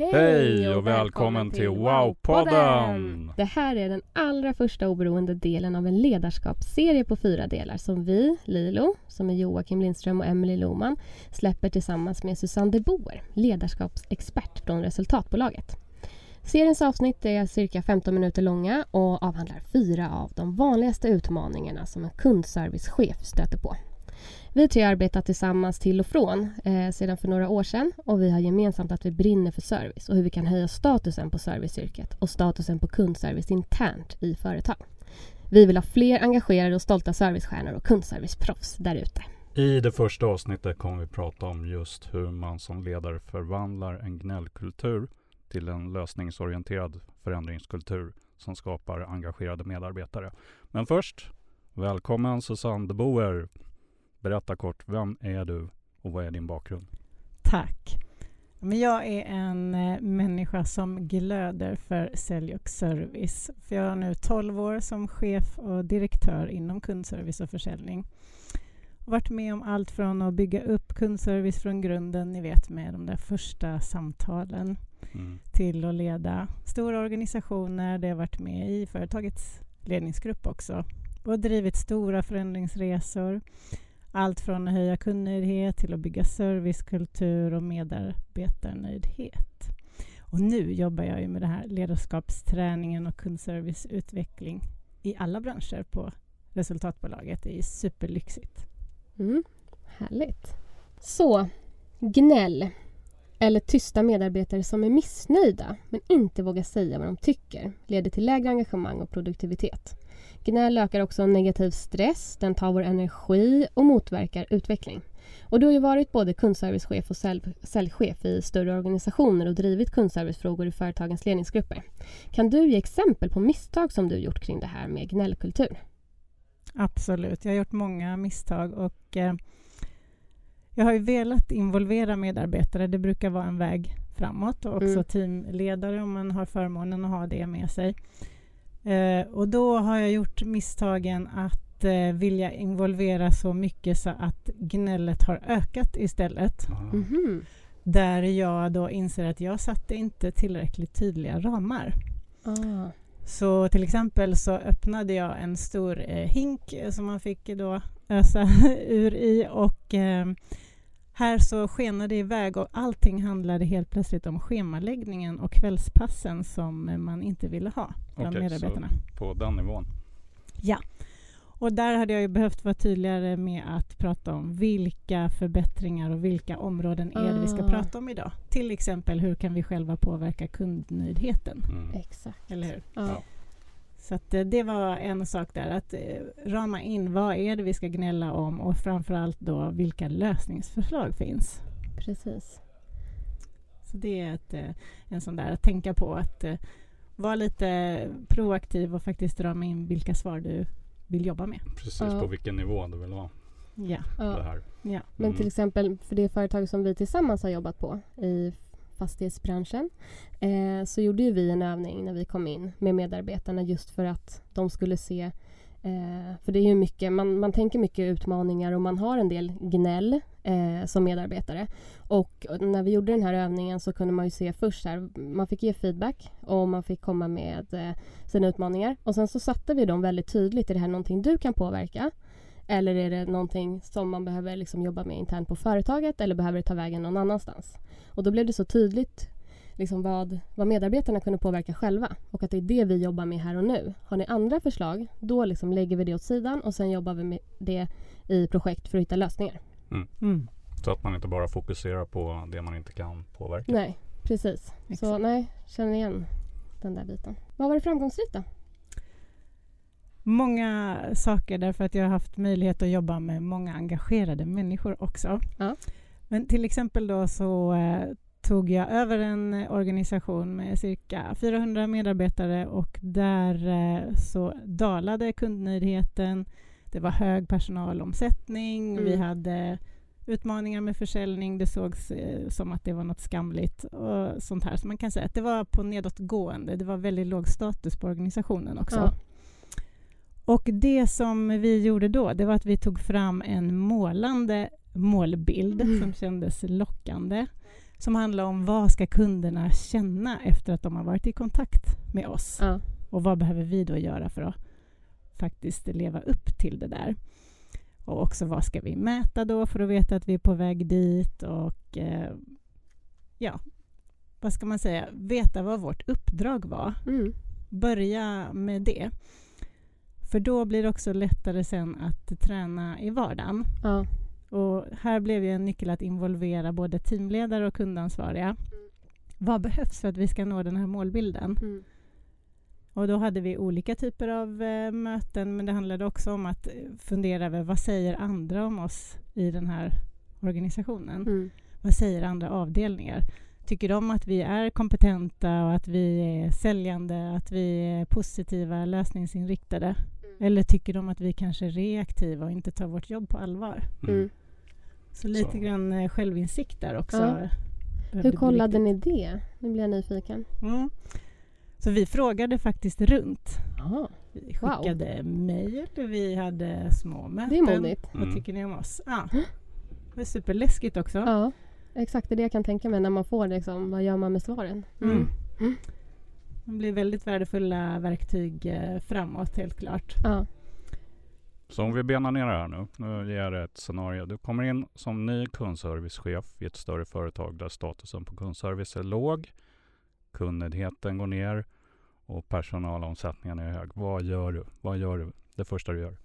Hej och välkommen till Wow-podden! Det här är den allra första oberoende delen av en ledarskapsserie på fyra delar som vi, Lilo, som är Joakim Lindström och Emily Lohman, släpper tillsammans med Susanne de Boer, ledarskapsexpert från Resultatbolaget. Seriens avsnitt är cirka 15 minuter långa och avhandlar fyra av de vanligaste utmaningarna som en kundservicechef stöter på. Vi tre har arbetat tillsammans till och från eh, sedan för några år sedan och vi har gemensamt att vi brinner för service och hur vi kan höja statusen på serviceyrket och statusen på kundservice internt i företag. Vi vill ha fler engagerade och stolta servicestjärnor och kundserviceproffs där ute. I det första avsnittet kommer vi prata om just hur man som ledare förvandlar en gnällkultur till en lösningsorienterad förändringskultur som skapar engagerade medarbetare. Men först, välkommen Susanne de Boer. Berätta kort, vem är du och vad är din bakgrund? Tack. Men jag är en eh, människa som glöder för sälj och service. För jag har nu 12 år som chef och direktör inom kundservice och försäljning. Och varit med om allt från att bygga upp kundservice från grunden, ni vet med de där första samtalen, mm. till att leda stora organisationer. Det har varit med i företagets ledningsgrupp också och drivit stora förändringsresor allt från att höja kundnöjdhet till att bygga servicekultur och medarbetarnöjdhet. Och nu jobbar jag ju med det här ledarskapsträningen och kundserviceutveckling i alla branscher på resultatbolaget. Det är superlyxigt. Mm, härligt. Så, gnäll eller tysta medarbetare som är missnöjda men inte vågar säga vad de tycker leder till lägre engagemang och produktivitet. Gnäll ökar också negativ stress, den tar vår energi och motverkar utveckling. Och du har ju varit både kundservicechef och säljchef i större organisationer och drivit kundservicefrågor i företagens ledningsgrupper. Kan du ge exempel på misstag som du gjort kring det här med gnällkultur? Absolut, jag har gjort många misstag och eh, jag har ju velat involvera medarbetare. Det brukar vara en väg framåt och också mm. teamledare om man har förmånen att ha det med sig. Eh, och då har jag gjort misstagen att eh, vilja involvera så mycket så att gnället har ökat istället. Mm -hmm. Där jag då inser att jag satte inte tillräckligt tydliga ramar. Ah. Så till exempel så öppnade jag en stor eh, hink som man fick då ösa ur i och eh, här så skenade det iväg och allting handlade helt plötsligt om schemaläggningen och kvällspassen som man inte ville ha bland okay, medarbetarna. Så på den nivån? Ja. Och där hade jag ju behövt vara tydligare med att prata om vilka förbättringar och vilka områden är det vi ska ah. prata om idag. Till exempel hur kan vi själva påverka kundnöjdheten? Mm. Exakt. Eller hur? Ja. Så att, eh, det var en sak där, att eh, rama in vad är det vi ska gnälla om och framförallt då vilka lösningsförslag finns. Precis. Så det är ett, eh, en sån där att tänka på att vara lite proaktiv och faktiskt rama in vilka svar du vill jobba med. Precis, ja. på vilken nivå du vill ha. Ja. Det här. ja. Mm. Men till exempel för det företag som vi tillsammans har jobbat på i fastighetsbranschen eh, så gjorde ju vi en övning när vi kom in med medarbetarna just för att de skulle se eh, för det är ju mycket, man, man tänker mycket utmaningar och man har en del gnäll eh, som medarbetare. Och när vi gjorde den här övningen så kunde man ju se först här, man fick ge feedback och man fick komma med eh, sina utmaningar. Och sen så satte vi dem väldigt tydligt, är det här någonting du kan påverka? Eller är det någonting som man behöver liksom jobba med internt på företaget eller behöver det ta vägen någon annanstans? Och då blev det så tydligt liksom vad, vad medarbetarna kunde påverka själva och att det är det vi jobbar med här och nu. Har ni andra förslag, då liksom lägger vi det åt sidan och sen jobbar vi med det i projekt för att hitta lösningar. Mm. Mm. Så att man inte bara fokuserar på det man inte kan påverka. Nej, precis. Exakt. Så nej, känner igen den där biten. Vad var det framgångsrikt då? Många saker därför att jag har haft möjlighet att jobba med många engagerade människor också. Ja. Men till exempel då så eh, tog jag över en organisation med cirka 400 medarbetare och där eh, så dalade kundnöjdheten. Det var hög personalomsättning. Mm. Vi hade utmaningar med försäljning. Det sågs eh, som att det var något skamligt och sånt här. Så man kan säga att det var på nedåtgående. Det var väldigt låg status på organisationen också. Ja. Och det som vi gjorde då, det var att vi tog fram en målande målbild Mm. som kändes lockande. Som handlar om vad ska kunderna känna efter att de har varit i kontakt med oss? Ja. Och vad behöver vi då göra för att faktiskt leva upp till det där? Och också vad ska vi mäta då för att veta att vi är på väg dit? Och eh, ja, vad ska man säga? Veta vad vårt uppdrag var Mm. börja med det. För då blir det också lättare sen att träna i vardagen. Ja. Och här blev ju en nyckel att involvera både teamledare och kundansvariga. Vad behövs för att vi ska nå den här målbilden? Mm. Och då hade vi olika typer av eh, möten, men det handlade också om att eh, fundera över vad säger andra om oss i den här organisationen? Mm. Vad säger andra avdelningar? Tycker de att vi är kompetenta och att vi är säljande, att vi är positiva, lösningsinriktade? Eller tycker de att vi kanske är reaktiva och inte tar vårt jobb på allvar? Mm. Så lite Så. grann eh, självinsikt där också. Ja. Hur kollade ni det? Nu blir jag nyfiken. Mm. Så vi frågade faktiskt runt. Aha. Vi Wow. skickade mejl, vi hade små möten. Det är modigt. Vad Mm. tycker ni om oss? Ja. Det var superläskigt också. Ja, exakt det är det jag kan tänka mig när man får liksom, vad gör man med svaren? Mm. Mm. Det blir väldigt värdefulla verktyg eh, framåt, helt klart. Ja. Så om vi benar ner det här nu. Nu ger jag dig ett scenario. Du kommer in som ny kundservicechef i ett större företag där statusen på kundservice är låg. Kundnöjdheten går ner och personalomsättningen är hög. Vad gör du? Vad gör du? Det första du gör.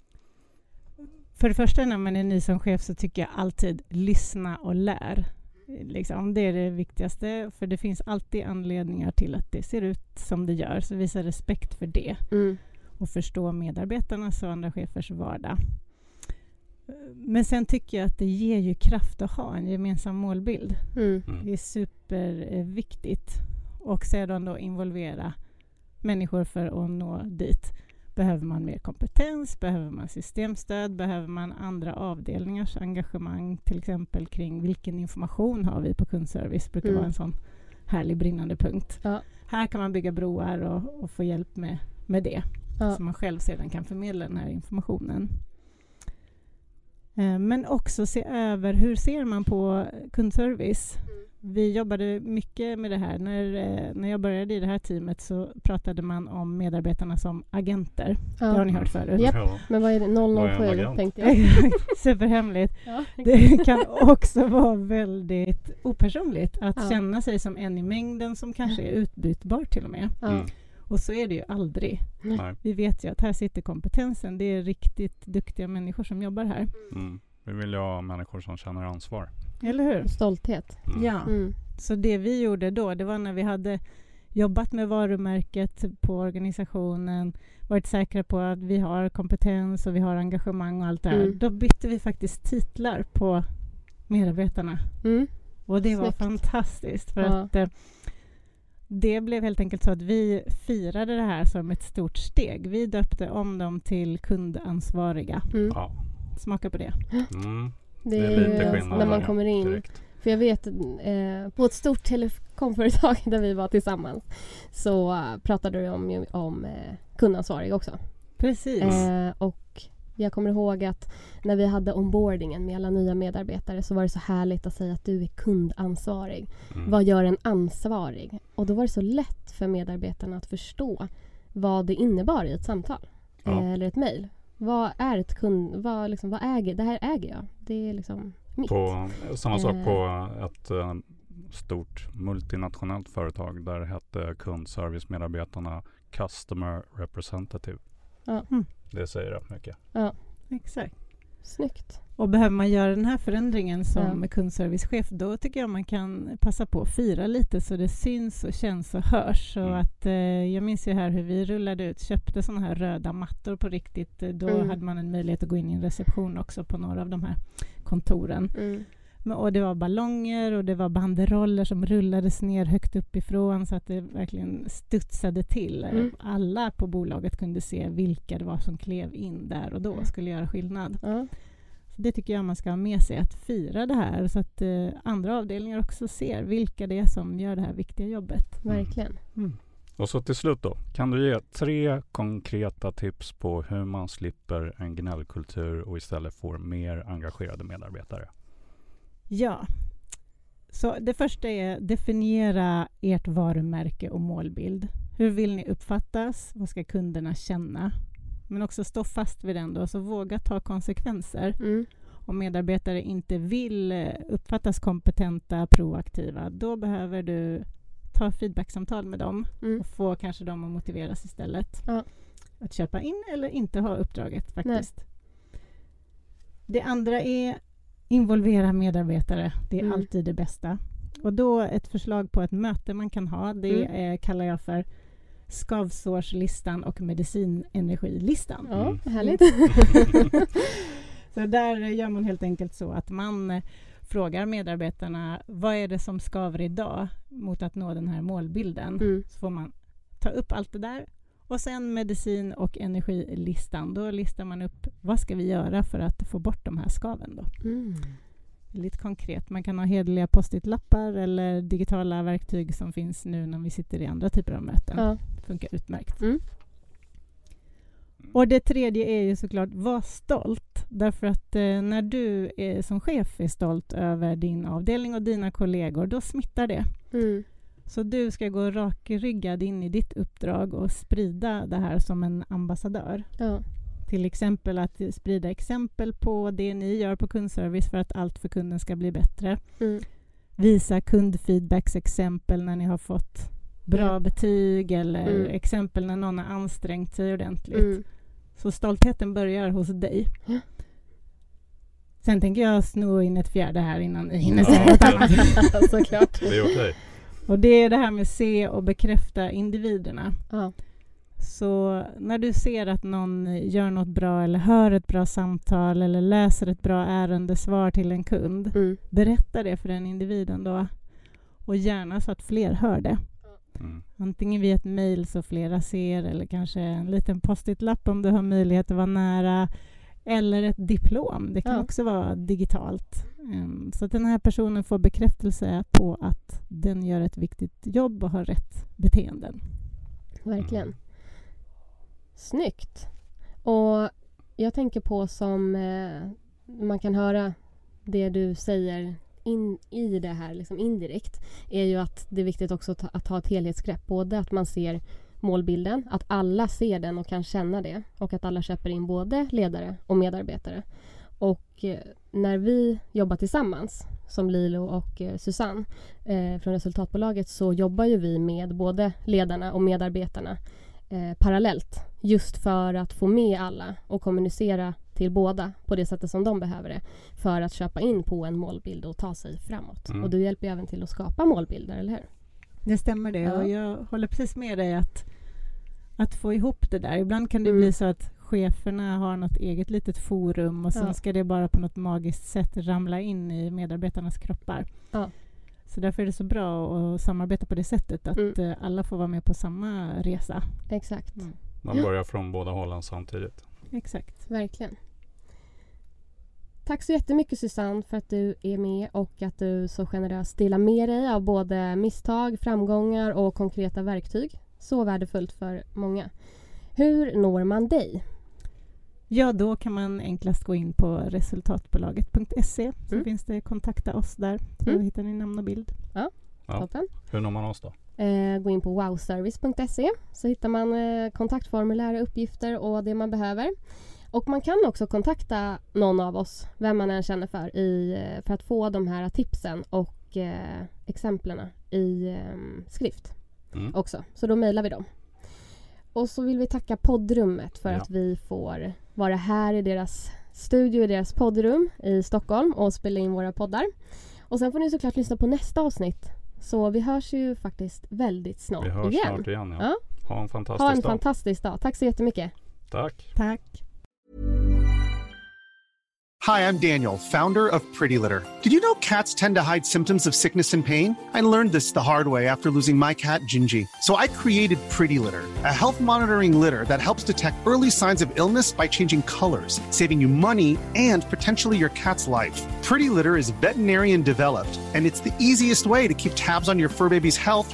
För det första när man är ny som chef så tycker jag alltid lyssna och lär. Liksom, det är det viktigaste, för det finns alltid anledningar till att det ser ut som det gör. Så visa respekt för det Mm. Och förstå medarbetarnas och andra chefers vardag. Men sen tycker jag att det ger ju kraft att ha en gemensam målbild. Mm. Mm. Det är superviktigt. Och sedan då involvera människor för att nå dit. Behöver man mer kompetens? Behöver man systemstöd? Behöver man andra avdelningars engagemang? Till exempel kring vilken information har vi på kundservice? brukar Mm. vara en sån härlig brinnande punkt. Ja. Här kan man bygga broar och, och få hjälp med, med det. Ja. Så man själv sedan kan förmedla den här informationen. Eh, Men också se över hur ser man på kundservice? Vi jobbade mycket med det här. När, eh, när jag började i det här teamet så pratade man om medarbetarna som agenter. Det har ni hört förut. Ja. Men vad är det? Vad är en 007 agent? tänkte jag. Superhemligt. Ja. Det kan också vara väldigt opersonligt att Ja. känna sig som en i mängden som kanske är utbytbar till och med. Ja. Mm. Och så är det ju aldrig. Nej. Vi vet ju att här sitter kompetensen. Det är riktigt duktiga människor som jobbar här. Mm. Vi vill ju ha människor som känner ansvar. Eller hur? Stolthet. Mm. Ja. Mm. Så det vi gjorde då, det var när vi hade jobbat med varumärket på organisationen, varit säkra på att vi har kompetens och vi har engagemang och allt det här. Mm. Då bytte vi faktiskt titlar på medarbetarna. Mm. Och det var Snyggt. fantastiskt. För Ja. att eh, det blev helt enkelt så att vi firade det här som ett stort steg. Vi döpte om dem till kundansvariga. Mm. Ja. Smaka på det. Mm. Det Det är är lite ju skillnad när man kommer in. Direkt. För jag vet eh, på ett stort telekomföretag där vi var tillsammans så eh, pratade du om, om eh, kundansvarig också. Precis. Eh, och jag kommer ihåg att när vi hade onboardingen med alla nya medarbetare så var det så härligt att säga att du är kundansvarig. Mm. Vad gör en ansvarig? Och då var det så lätt för medarbetarna att förstå vad det innebar i ett samtal Ja. eh, eller ett mejl. Vad är ett kund... Vad, liksom, vad äger... Det här äger jag. Det är liksom mitt. På, samma sak Eh. på ett eh, stort multinationellt företag. Där hette kundservicemedarbetarna Customer Representative. Ja. Mm. Det säger rätt mycket. Exakt. Snyggt. Och behöver man göra den här förändringen som Ja. kundservicechef då tycker jag man kan passa på att fira lite så det syns och känns och hörs. Så Mm. att, eh, jag minns ju här hur vi rullade ut, köpte sådana här röda mattor på riktigt. Eh, Då Mm. hade man en möjlighet att gå in i en reception också på några av de här kontoren. Mm. Men, och det var ballonger och det var banderoller som rullades ner högt uppifrån så att det verkligen studsade till. Mm. Alla på bolaget kunde se vilka det var som klev in där och då och skulle göra skillnad. Så det tycker jag man ska ha med sig, att fira det här så att eh, andra avdelningar också ser vilka det är som gör det här viktiga jobbet. Verkligen. Och så till slut då. Kan du ge tre konkreta tips på hur man slipper en gnällkultur och istället får mer engagerade medarbetare? Ja. Så det första är definiera ert varumärke och målbild. Hur vill ni uppfattas? Vad ska kunderna känna? Men också stå fast vid den då, så våga ta konsekvenser. Mm. Om medarbetare inte vill eh, uppfattas kompetenta, proaktiva, då behöver du ta feedbacksamtal med dem Mm. och få kanske dem att motiveras istället. Ja. Att köpa in eller inte ha uppdraget faktiskt. Det andra är involvera medarbetare. Det är Mm. alltid det bästa. Och då ett förslag på ett möte man kan ha, det Mm. eh, kallar jag för skavsårslistan och medicinenergilistan. Ja, Mm. härligt. Så där gör man helt enkelt så att man eh, frågar medarbetarna vad är det som skaver idag mot att nå den här målbilden. Mm. Så får man ta upp allt det där. Och sen medicin och energilistan. Då listar man upp vad ska vi göra för att få bort de här skaven. Då. Mm. Lite konkret. Man kan ha hederliga post-it-lappar eller digitala verktyg som finns nu när vi sitter i andra typer av möten. Ja. funkar utmärkt. Mm. Och det tredje är ju såklart, var stolt. Därför att eh, när du är, som chef är stolt över din avdelning och dina kollegor, då smittar det. Mm. Så du ska gå rakryggad in i ditt uppdrag och sprida det här som en ambassadör. Ja. Till exempel att sprida exempel på det ni gör på kundservice för att allt för kunden ska bli bättre. Mm. Visa kundfeedbacksexempel när ni har fått bra Ja. betyg eller Mm. exempel när någon har ansträngt sig ordentligt. Mm. Så stoltheten börjar hos dig. Ja. Sen tänker jag sno in ett fjärde här innan ni hinner säga något annat. Såklart. Det är okej. Och det är det här med se och bekräfta individerna. Ja. Så när du ser att någon gör något bra eller hör ett bra samtal eller läser ett bra ärendesvar till en kund, Mm. berätta det för den individen då. Och gärna så att fler hör det. Mm. Antingen via ett mejl så flera ser eller kanske en liten post-it-lapp om du har möjlighet att vara nära. Eller ett diplom. Det kan Ja. också vara digitalt. Ehm, så att den här personen får bekräftelse på att den gör ett viktigt jobb och har rätt beteenden. Verkligen. Snyggt. Och jag tänker på som eh, man kan höra det du säger in i det här liksom indirekt är ju att det är viktigt också ta, att ta ett helhetsgrepp. Både att man ser målbilden, att alla ser den och kan känna det och att alla köper in både ledare och medarbetare. Och eh, när vi jobbar tillsammans som Lilo och eh, Susanne eh, från resultatbolaget så jobbar ju vi med både ledarna och medarbetarna eh, parallellt just för att få med alla och kommunicera till båda på det sättet som de behöver det för att köpa in på en målbild och ta sig framåt. Mm. Och du hjälper ju även till att skapa målbilder, eller hur? Det stämmer det. Ja. Och jag håller precis med dig att, att få ihop det där. Ibland kan det Mm. bli så att cheferna har något eget litet forum och sen Ja. ska det bara på något magiskt sätt ramla in i medarbetarnas kroppar. Ja. Så därför är det så bra att samarbeta på det sättet, att Mm. eh, alla får vara med på samma resa. Exakt, Mm. Man Ja. börjar från båda hållen samtidigt. Exakt. verkligen. Tack så jättemycket Susanne för att du är med och att du så generöst delar med dig av både misstag, framgångar och konkreta verktyg. Så värdefullt för många. Hur når man dig? Ja, då kan man enklast gå in på resultatbolaget.se så Mm. finns det kontakta oss där. Så Mm. hittar ni namn och bild. Ja. Toppen. Hur når man oss då? Eh, gå in på wowservice.se så hittar man eh, kontaktformulär, uppgifter och det man behöver. Och man kan också kontakta någon av oss, vem man än känner för, i, eh, för att få de här tipsen och eh, exemplen i eh, skrift mm. också. Så då mejlar vi dem. Och så vill vi tacka poddrummet för ja. att vi får vara här i deras studio, i deras poddrum i Stockholm och spela in våra poddar. Och sen får ni såklart lyssna på nästa avsnitt. Så vi hörs ju faktiskt väldigt snart igen. Vi hörs igen. snart igen, ja. ja. Ha en fantastisk dag. Ha en dag. fantastisk dag. Tack så jättemycket. Tack. Tack. Hi, I'm Daniel, founder of Pretty Litter. Did you know cats tend to hide symptoms of sickness and pain? I learned this the hard way after losing my cat, Gingy. So I created Pretty Litter, a health monitoring litter that helps detect early signs of illness by changing colors, saving you money and potentially your cat's life. Pretty Litter is veterinarian developed, and it's the easiest way to keep tabs on your fur baby's health